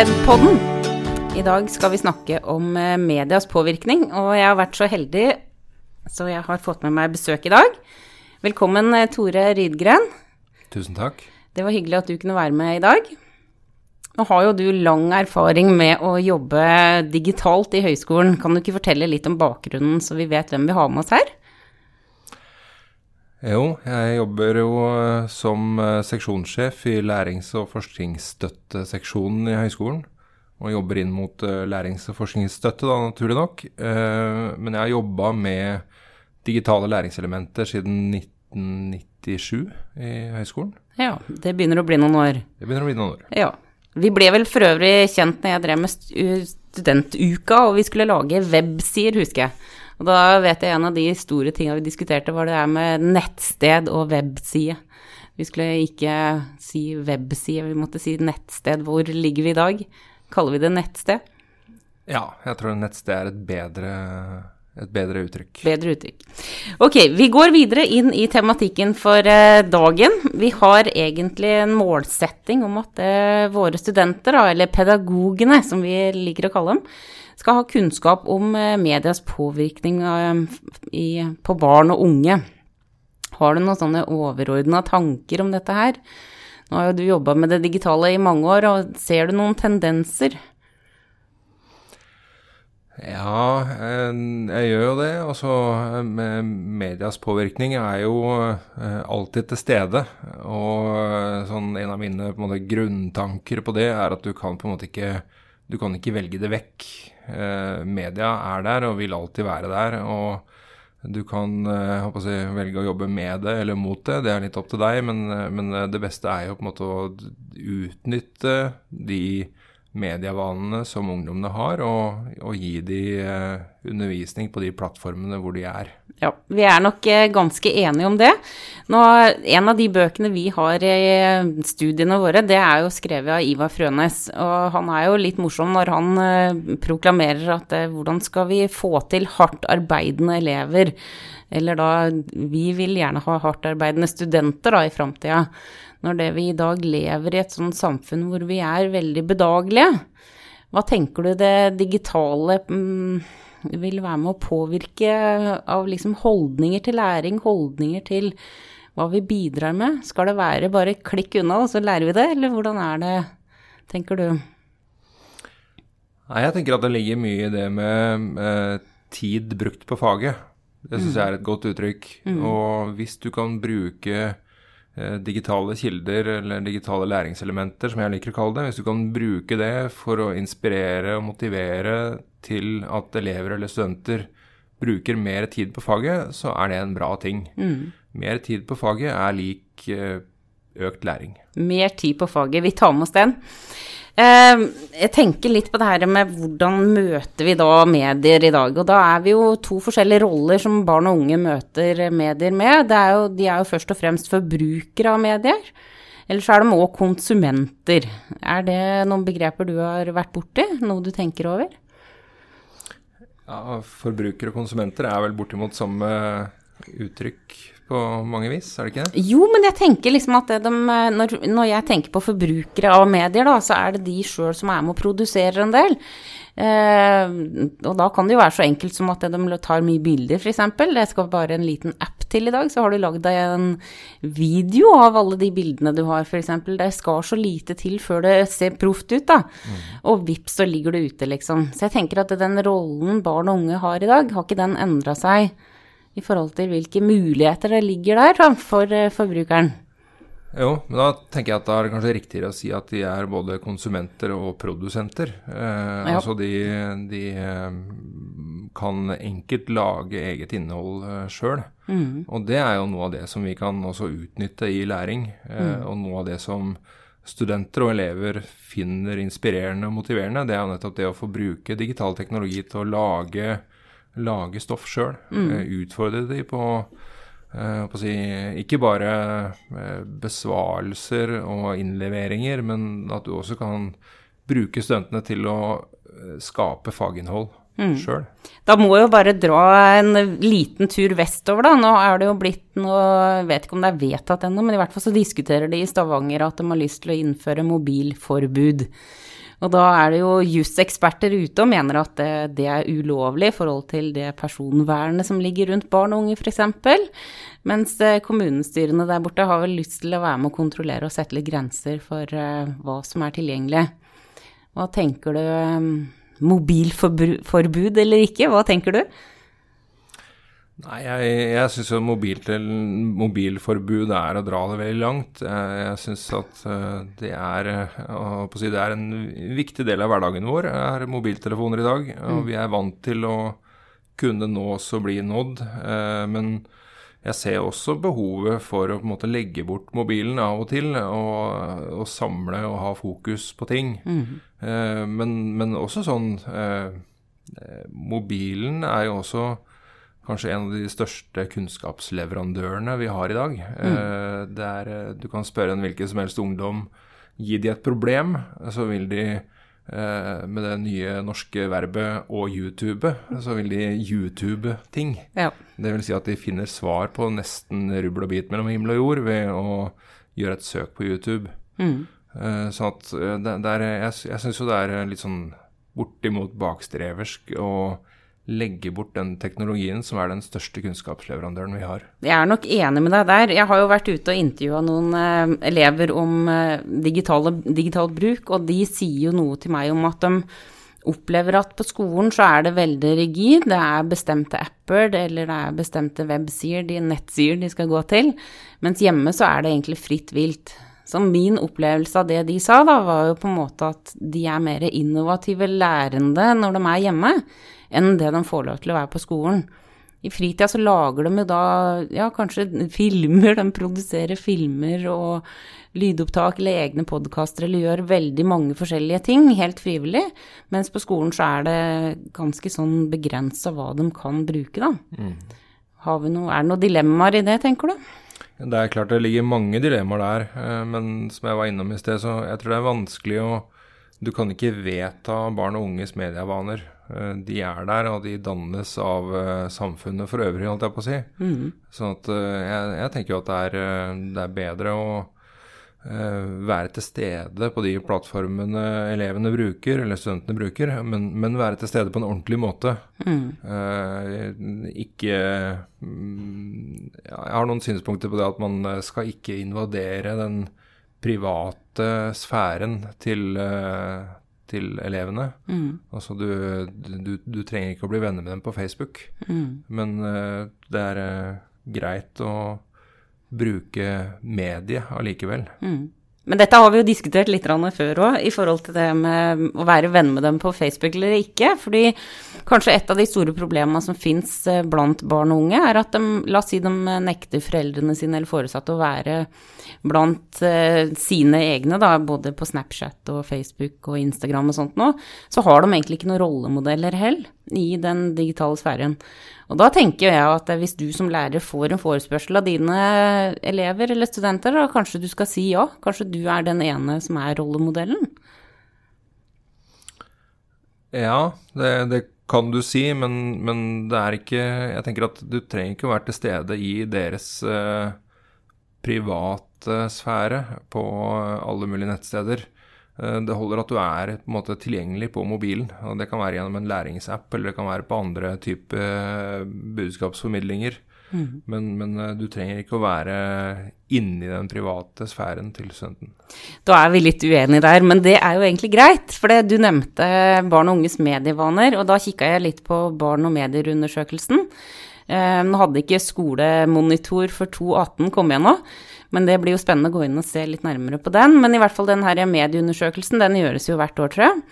Proffped-podden. I dag skal vi snakke om eh, medias påvirkning, og jeg har vært så heldig så jeg har fått med meg besøk i dag. Velkommen, eh, Tore Rydgren. Tusen takk. Det var hyggelig at du kunne være med i dag. Nå har jo du lang erfaring med å jobbe digitalt i høyskolen. Kan du ikke fortelle litt om bakgrunnen, så vi vet hvem vi har med oss her? Jo, jeg jobber jo eh, som eh, seksjonssjef i lærings- og forskningsstøtteseksjonen i høyskolen. Og jobber inn mot eh, lærings- og forskningsstøtte, da, naturlig nok. Men jeg har jobba med digitale læringselementer siden 1997 i høyskolen. Ja, det begynner å bli noen år. Det begynner å bli noen år. Ja. Vi ble vel for øvrig kjent når jeg drev med studentuka, og vi skulle lage websider, husker jeg. Og da vet jeg en av de store tinga vi diskuterte, var det der med nettsted og webside. Vi skulle ikke si webside, vi måtte si nettsted. Hvor ligger vi i dag? Kaller vi det nettsted? Ja, jeg tror nettsted er et bedre, et bedre uttrykk. Bedre uttrykk. Ok, vi går videre inn i tematikken for uh, dagen. Vi har egentlig en målsetting om at uh, våre studenter, eller pedagogene som vi liker å kalle dem, skal ha kunnskap om uh, medias påvirkning på barn og unge. Har du noen sånne overordna tanker om dette her? Nå har jo du jobba med det digitale i mange år, og ser du noen tendenser? Ja, jeg gjør jo det. Altså, medias påvirkning er jo eh, alltid til stede. Og eh, sånn, en av mine måte, grunntanker på det er at du kan på en måte ikke du kan ikke velge det vekk. Eh, media er der og vil alltid være der. Og du kan eh, si, velge å jobbe med det eller mot det, det er litt opp til deg. Men, men det beste er jo på en måte å utnytte de medievanene som ungdommene har, og, og gi de eh, undervisning på de plattformene hvor de er. Ja, vi er nok eh, ganske enige om det. Nå, en av de bøkene vi har i studiene våre, det er jo skrevet av Ivar Frønes. Og han er jo litt morsom når han eh, proklamerer at eh, hvordan skal vi få til hardt arbeidende elever? Eller da Vi vil gjerne ha hardt arbeidende studenter da i framtida når det vi i dag lever i et sånt samfunn hvor vi er veldig bedagelige. Hva tenker du det digitale mm, vil være med å påvirke av liksom holdninger til læring, holdninger til hva vi bidrar med? Skal det være bare klikk unna, og så lærer vi det, eller hvordan er det, tenker du? Nei, jeg tenker at det ligger mye i det med eh, tid brukt på faget. Det syns mm. jeg er et godt uttrykk. Mm. Og hvis du kan bruke digitale kilder eller digitale læringselementer, som jeg liker å kalle det. Hvis du kan bruke det for å inspirere og motivere til at elever eller studenter bruker mer tid på faget, så er det en bra ting. Mm. Mer tid på faget er lik eh, økt læring. Mer tid på faget. Vi tar med oss den. Ehm, jeg tenker litt på det her med hvordan møter vi da medier i dag. Og da er vi jo to forskjellige roller som barn og unge møter medier med. Er jo, de er jo først og fremst forbrukere av medier. Eller så er de òg konsumenter. Er det noen begreper du har vært borti? Noe du tenker over? Ja, Forbrukere og konsumenter er vel bortimot samme uttrykk på mange vis, er det ikke det? Jo, men jeg tenker liksom at de, når, når, jeg tenker på forbrukere av medier, da, så er det de sjøl som er med og produserer en del. Eh, og da kan det jo være så enkelt som at de tar mye bilder, f.eks. Det skal bare en liten app til i dag, så har du lagd deg en video av alle de bildene du har, f.eks. Det skal så lite til før det ser proft ut, da. Mm. Og vips, så ligger det ute, liksom. Så jeg tenker at den rollen barn og unge har i dag, har ikke den endra seg i forhold til hvilke muligheter det ligger der for eh, forbrukeren. Jo, men da tenker jeg at da er det kanskje riktigere å si at de er både konsumenter og produsenter. Eh, ja. Altså de, de, eh, kan enkelt lage eget innhold eh, sjøl. Mm. Og det er jo noe av det som vi kan også utnytte i læring. Eh, mm. Og noe av det som studenter og elever finner inspirerende og motiverende, det er jo nettopp det å få bruke digital teknologi til å lage lage stoff sjøl. Mm. Eh, utfordre de på, uh, på si, ikke bare uh, besvarelser og innleveringer, men at du også kan bruke studentene til å skape faginnhold. mm. Selv. Da må jo bare dra en liten tur vestover, da. Nå er det jo blitt noe Jeg vet ikke om det er vedtatt ennå, men i hvert fall så diskuterer de i Stavanger at de har lyst til å innføre mobilforbud. Og da er det jo juseksperter ute og mener at det, det, er ulovlig i forhold til det personvernet som ligger rundt barn og unge, f.eks. Mens eh, kommunestyrene der borte har vel lyst til å være med å kontrollere og sette litt grenser for uh, hva som er tilgjengelig. Hva tenker du? Um, mobilforbud eller ikke? Hva tenker du? Nei, jeg, jeg syns jo mobil mobilforbud er å dra det veldig langt. Jeg, jeg syns at uh, det er, uh, si, det er en viktig del av hverdagen vår, er mobiltelefoner i dag. Og mm. vi er vant til å kunne nås og bli nådd. Men jeg ser også behovet for å på en måte legge bort mobilen av og til, og, og samle og ha fokus på ting. Mm. Eh, men, men, også sånn eh, Mobilen er jo også kanskje en av de største kunnskapsleverandørene vi har i dag. Mm. Eh, er, du kan spørre en hvilken som helst ungdom Gi de et problem, så vil de Eh, med det nye norske verbet 'å YouTube', så vil de YouTube ting. Ja. Det vil si at de finner svar på nesten rubbel og bit mellom himmel og jord ved å gjøre et søk på YouTube. Mm. Sånn at eh, det, det er, jeg, jeg syns jo det er litt sånn bortimot bakstreversk å legge bort den teknologien som er den største kunnskapsleverandøren vi har. Jeg er nok enig med deg der. Jeg har jo vært ute og intervjua noen eh, elever om eh, digitale, digital bruk, og de sier jo noe til meg om at de opplever at på skolen så er det veldig rigid. Det er bestemte apper eller det er bestemte websider, de nettsider de skal gå til. Mens hjemme så er det egentlig fritt vilt. Så min opplevelse av det de sa, da, var jo på en måte at de er mer innovative lærende når de er hjemme enn det de får lov til å være på skolen. I fritida så lager de jo da ja, kanskje filmer, de produserer filmer og lydopptak eller egne podkaster eller gjør veldig mange forskjellige ting helt frivillig. Mens på skolen så er det ganske sånn begrensa hva de kan bruke, da. Mm. Noe, er det noen dilemmaer i det, tenker du? Det er klart det ligger mange dilemmaer der, eh, men som jeg var innom i sted, så jeg tror det er vanskelig å Du kan ikke vedta barn og unges medievaner. Eh, de er der, og de dannes av uh, samfunnet for øvrig, holdt jeg på å si. Mm. Så at, uh, jeg, jeg, tenker jo at det er, det er bedre å være til stede på de plattformene elevene bruker, eller studentene bruker, men, men være til stede på en ordentlig måte. Mm. ikke um, Jeg har noen synspunkter på det at man skal ikke invadere den private sfæren til til elevene. Mm. Altså du, du, du, trenger ikke å bli venner med dem på Facebook, mm. men uh, det er uh, greit å bruke mediet allikevel. Mm. Men dette har vi jo diskutert litt før òg, i forhold til det med å være venn med dem på Facebook eller ikke. Fordi kanskje et av de store problemene som fins eh, blant barn og unge, er at de, la oss si de nekter foreldrene sine eller foresatte å være blant uh, sine egne, da, både på Snapchat og Facebook og Instagram og sånt nå. Så har de egentlig ikke noen rollemodeller heller i den digitale sfæren. Og da tenker jeg at hvis du som lærer får en forespørsel av dine elever eller studenter, da kanskje du skal si ja. Kanskje du er den ene som er rollemodellen? Ja, det, det kan du si, men, men, det er ikke Jeg tenker at du trenger ikke å være til stede i deres eh, private sfære på alle mulige nettsteder. Eh, det holder at du er på måte tilgjengelig på mobilen. og Det kan være gjennom en læringsapp, eller det kan være på andre typer eh, budskapsformidlinger. Mm. Men, men, eh, du trenger ikke å være inni den private sfæren til studenten. Da er vi litt uenige der, men det er jo egentlig greit. For det, du nevnte barn og unges medievaner, og da kikka jeg litt på barn og medier-undersøkelsen. Nå hadde ikke skolemonitor for 2018 kommet igjen nå, men det blir jo spennende å gå inn og se litt nærmere på den. Men i hvert fall den her medieundersøkelsen, den gjøres jo hvert år, tror jeg.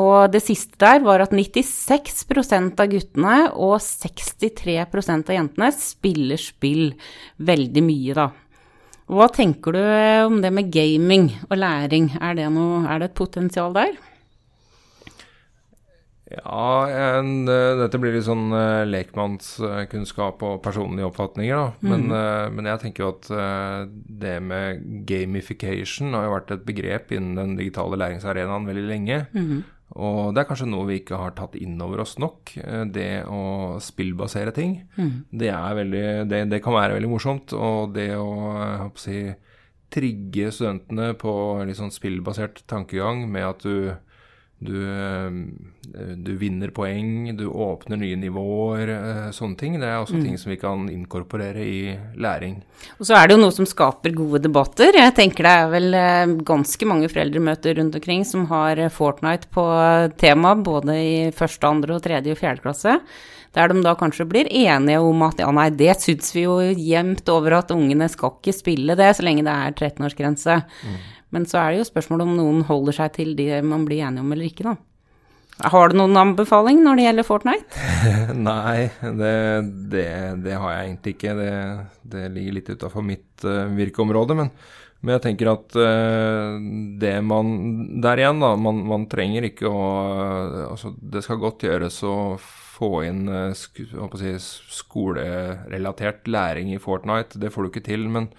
Og det siste der var at 96% av guttene og 63% av jentene spiller spill veldig mye, da. Hva tenker du om det med gaming og læring? Er det, noe, er det et potensial der? Ja, en, eh, dette blir litt sånn uh, lekmannskunnskap og personlige oppfatninger, da. Men, mm. men jeg tenker jo at det med gamification har jo vært et begrep innen den digitale læringsarenaen veldig lenge. Mm. Og det er kanskje noe vi ikke har tatt inn over oss nok. Eh, det å spillbasere ting. Det, er veldig, det, det kan være veldig morsomt. Og det å å si, trigge studentene på litt sånn spillbasert tankegang med at du du, eh, du, vinner poeng, du åpner nye nivåer, eh, sånne ting. Det er også mm. ting som vi kan inkorporere i læring. Og så er det jo noe som skaper gode debatter. Jeg tenker det er vel eh, ganske mange foreldremøter rundt omkring som har Fortnite på tema, både i første, andre, og tredje og fjerde klasse. Der de da kanskje blir enige om at ja, nei, det syns vi jo jevnt over at ungene skal ikke spille det så lenge det er 13-årsgrense. Mm. Men så er det jo spørsmål om noen holder seg til det man blir enige om eller ikke, da. Har du noen anbefaling når det gjelder Fortnite? Nei, det, det, det, har jeg egentlig ikke. Det, det ligger litt utafor mitt uh, virkeområde. Men, men, jeg tenker at uh, det man Der igjen, da. Man, man trenger ikke å uh, Altså, det skal godt gjøres å få inn sk si, skolerelatert læring i Fortnite. Det får du ikke til. men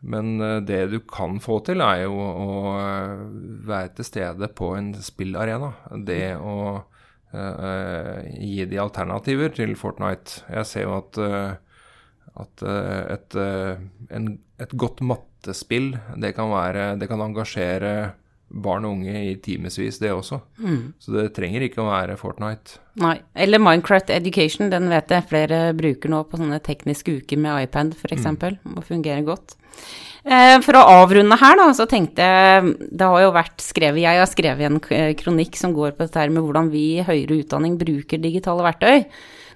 men eh, det du kan få til, er jo å eh, være til stede på en spillarena. Det å uh, gi de alternativer til Fortnite. Jeg ser jo at, uh, at et, en, et, godt mattespill, det kan, være, det kan engasjere barn og unge i timevis, det også. Mm. Så det trenger ikke å være Fortnite. Nei. Eller Minecraft Education, den vet jeg flere bruker nå på sånne tekniske uker med iPad, f.eks. Mm. Og fungerer godt. Eh, for å avrunde her, da, så tenkte jeg Det har jo vært skrevet Jeg har skrevet en kronikk som går på dette her med hvordan vi i høyere utdanning bruker digitale verktøy.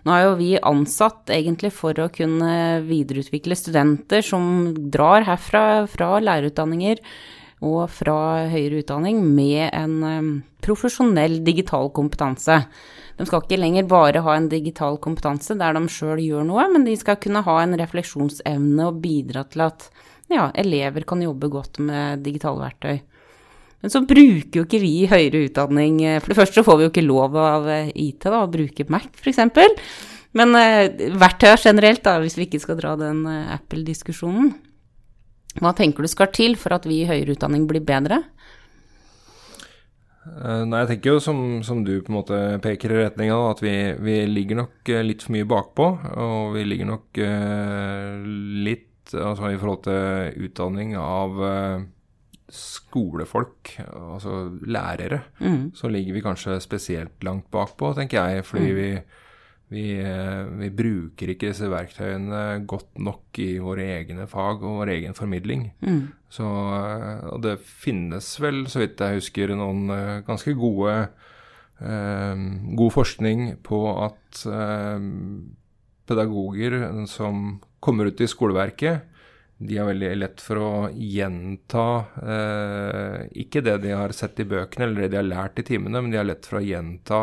Nå er jo vi ansatt egentlig for å kunne videreutvikle studenter som drar herfra fra lærerutdanninger og fra høyere utdanning med en um, profesjonell digital kompetanse. De skal ikke lenger bare ha en digital kompetanse der de sjøl gjør noe, men de skal kunne ha en refleksjonsevne og bidra til at ja, elever kan jobbe godt med digitale verktøy. Men så bruker jo ikke vi høyere utdanning eh, For det første får vi jo ikke lov av eh, IT da, å bruke Mac, f.eks. Men eh, verktøy generelt, da, hvis vi ikke skal dra den Apple-diskusjonen. Hva tenker du skal til for at vi i høyere utdanning blir bedre? Uh, nei, jeg tenker jo som, som, du på en måte peker i retning av, at vi, vi, ligger nok uh, litt for mye bakpå. Og vi ligger nok uh, litt altså i forhold til utdanning av skolefolk, altså lærere, mm. så ligger vi kanskje spesielt langt bakpå, tenker jeg. Fordi mm. vi vi, eh, vi, bruker ikke disse verktøyene godt nok i våre egne fag og vår egen formidling. Mm. Så, eh, og det finnes vel, så vidt jeg husker, noen eh, ganske gode eh, god forskning på at eh, pedagoger som kommer ut i skoleverket, de har veldig lett for å gjenta eh, ikke det de har sett i bøkene eller det de har lært i timene, men de har lett for å gjenta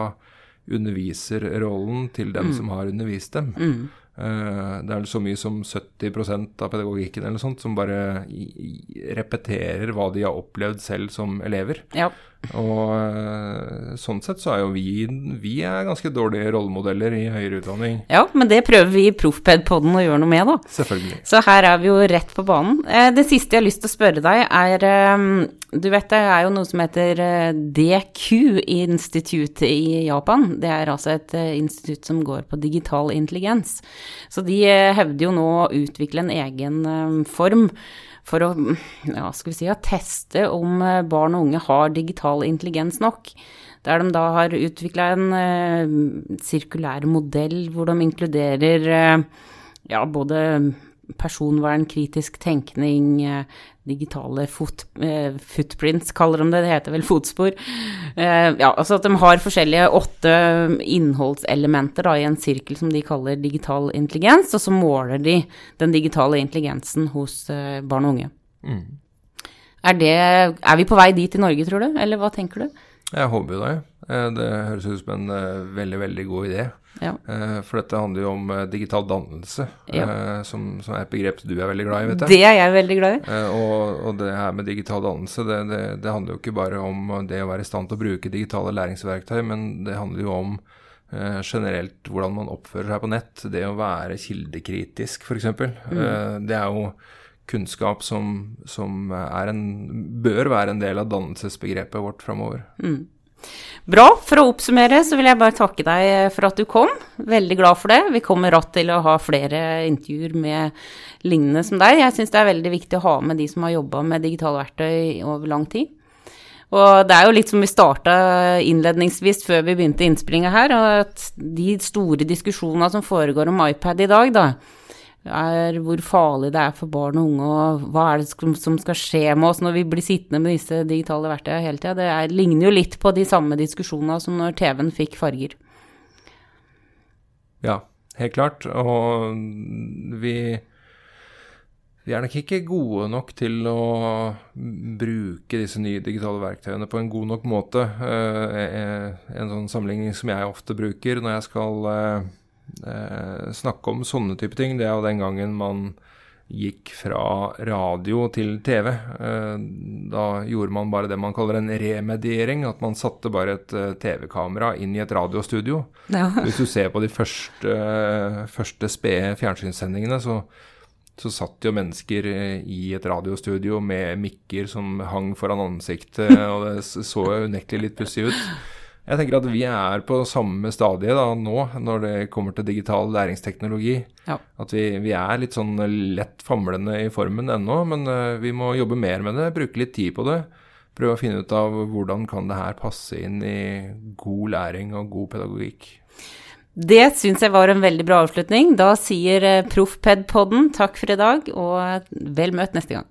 underviserrollen til dem mm. som har undervist dem. Mm. Uh, det er så mye som 70% av pedagogikken eller sånt som bare repeterer hva de har opplevd selv som elever. Ja. Og uh, sånn sett så er jo vi Vi er ganske dårlige rollemodeller i høyere utdanning. Ja, men det prøver vi i Proffped-poden å gjøre noe med, da. Selvfølgelig. Så her er vi jo rett på banen. Uh, det siste jeg har lyst til å spørre deg, er Du vet det er jo noe som heter DQ-instituttet i Japan. Det er altså et institutt som går på digital intelligens. Så de hevder jo nå å utvikle en egen form for å ja, skal vi si, teste om eh, barn og unge har digital intelligens nok. Der de da har utvikla en sirkulær modell hvor de inkluderer ja, både personvern, kritisk tenkning, uh, digitale foot, footprints, kaller de det, det heter vel fotspor. ja, altså at de har forskjellige åtte innholdselementer da, i en sirkel som de kaller digital intelligens, og så måler de den digitale intelligensen hos barn og unge. Mm. Er, det, er vi på vei dit i Norge, tror du, eller hva tenker du? Jeg håper jo det. Eh, det høres ut som en eh, veldig, veldig god idé. Ja. Eh, for dette handler jo om digital dannelse, ja. som, som, er et begrep du er veldig glad i, vet jeg. Det er jeg veldig glad i. Og, og det her med digital dannelse, det, det, det, handler jo ikke bare om det å være i stand til å bruke digitale læringsverktøy, men det handler jo om generelt hvordan man oppfører seg på nett. Det å være kildekritisk, f.eks. Mm. det er jo kunnskap som, som en, bør være en del av dannelsesbegrepet vårt framover. Mm. Bra. For å oppsummere så vil jeg bare takke deg for at du kom. Veldig glad for det. Vi kommer ratt til å ha flere intervjuer med lignende som deg. Jeg syns det er veldig viktig å ha med de som har jobba med digitale verktøy over lang tid. Og det er jo litt som vi starta innledningsvis før vi begynte innspillinga her, at de store diskusjonene som foregår om iPad i dag, da, er hvor farlig det er for barn og unge, og hva er det som skal skje med oss når vi blir sittende med disse digitale verktøyene hele tida. Det er, ligner jo litt på de samme diskusjonene som når TV-en fikk farger. Ja, helt klart. Og vi, vi er nok ikke gode nok til å bruke disse nye digitale verktøyene på en god nok måte. Eh, en sånn sammenligning som jeg ofte bruker når jeg skal eh, eh, snakke om sånne type ting, det er jo den gangen man gikk fra radio til TV. Eh, da gjorde man bare det man kaller en remediering. At man satte bare et uh, TV-kamera inn i et radiostudio. Ja. Hvis du ser på de første, første spede fjernsynssendingene, så, så satt jo mennesker i et radiostudio med mikker som hang foran ansiktet, og det så unektelig litt pussig ut. Jeg tenker at vi er på samme stadie da, nå når det kommer til digital læringsteknologi. Ja. At vi, vi, er litt sånn lett famlende i formen ennå, men uh, vi må jobbe mer med det, bruke litt tid på det. Prøve å finne ut av hvordan kan det her passe inn i god læring og god pedagogikk. Det syns jeg var en veldig bra avslutning. Da sier eh, Proffped-podden takk for i dag, og vel møtt neste gang.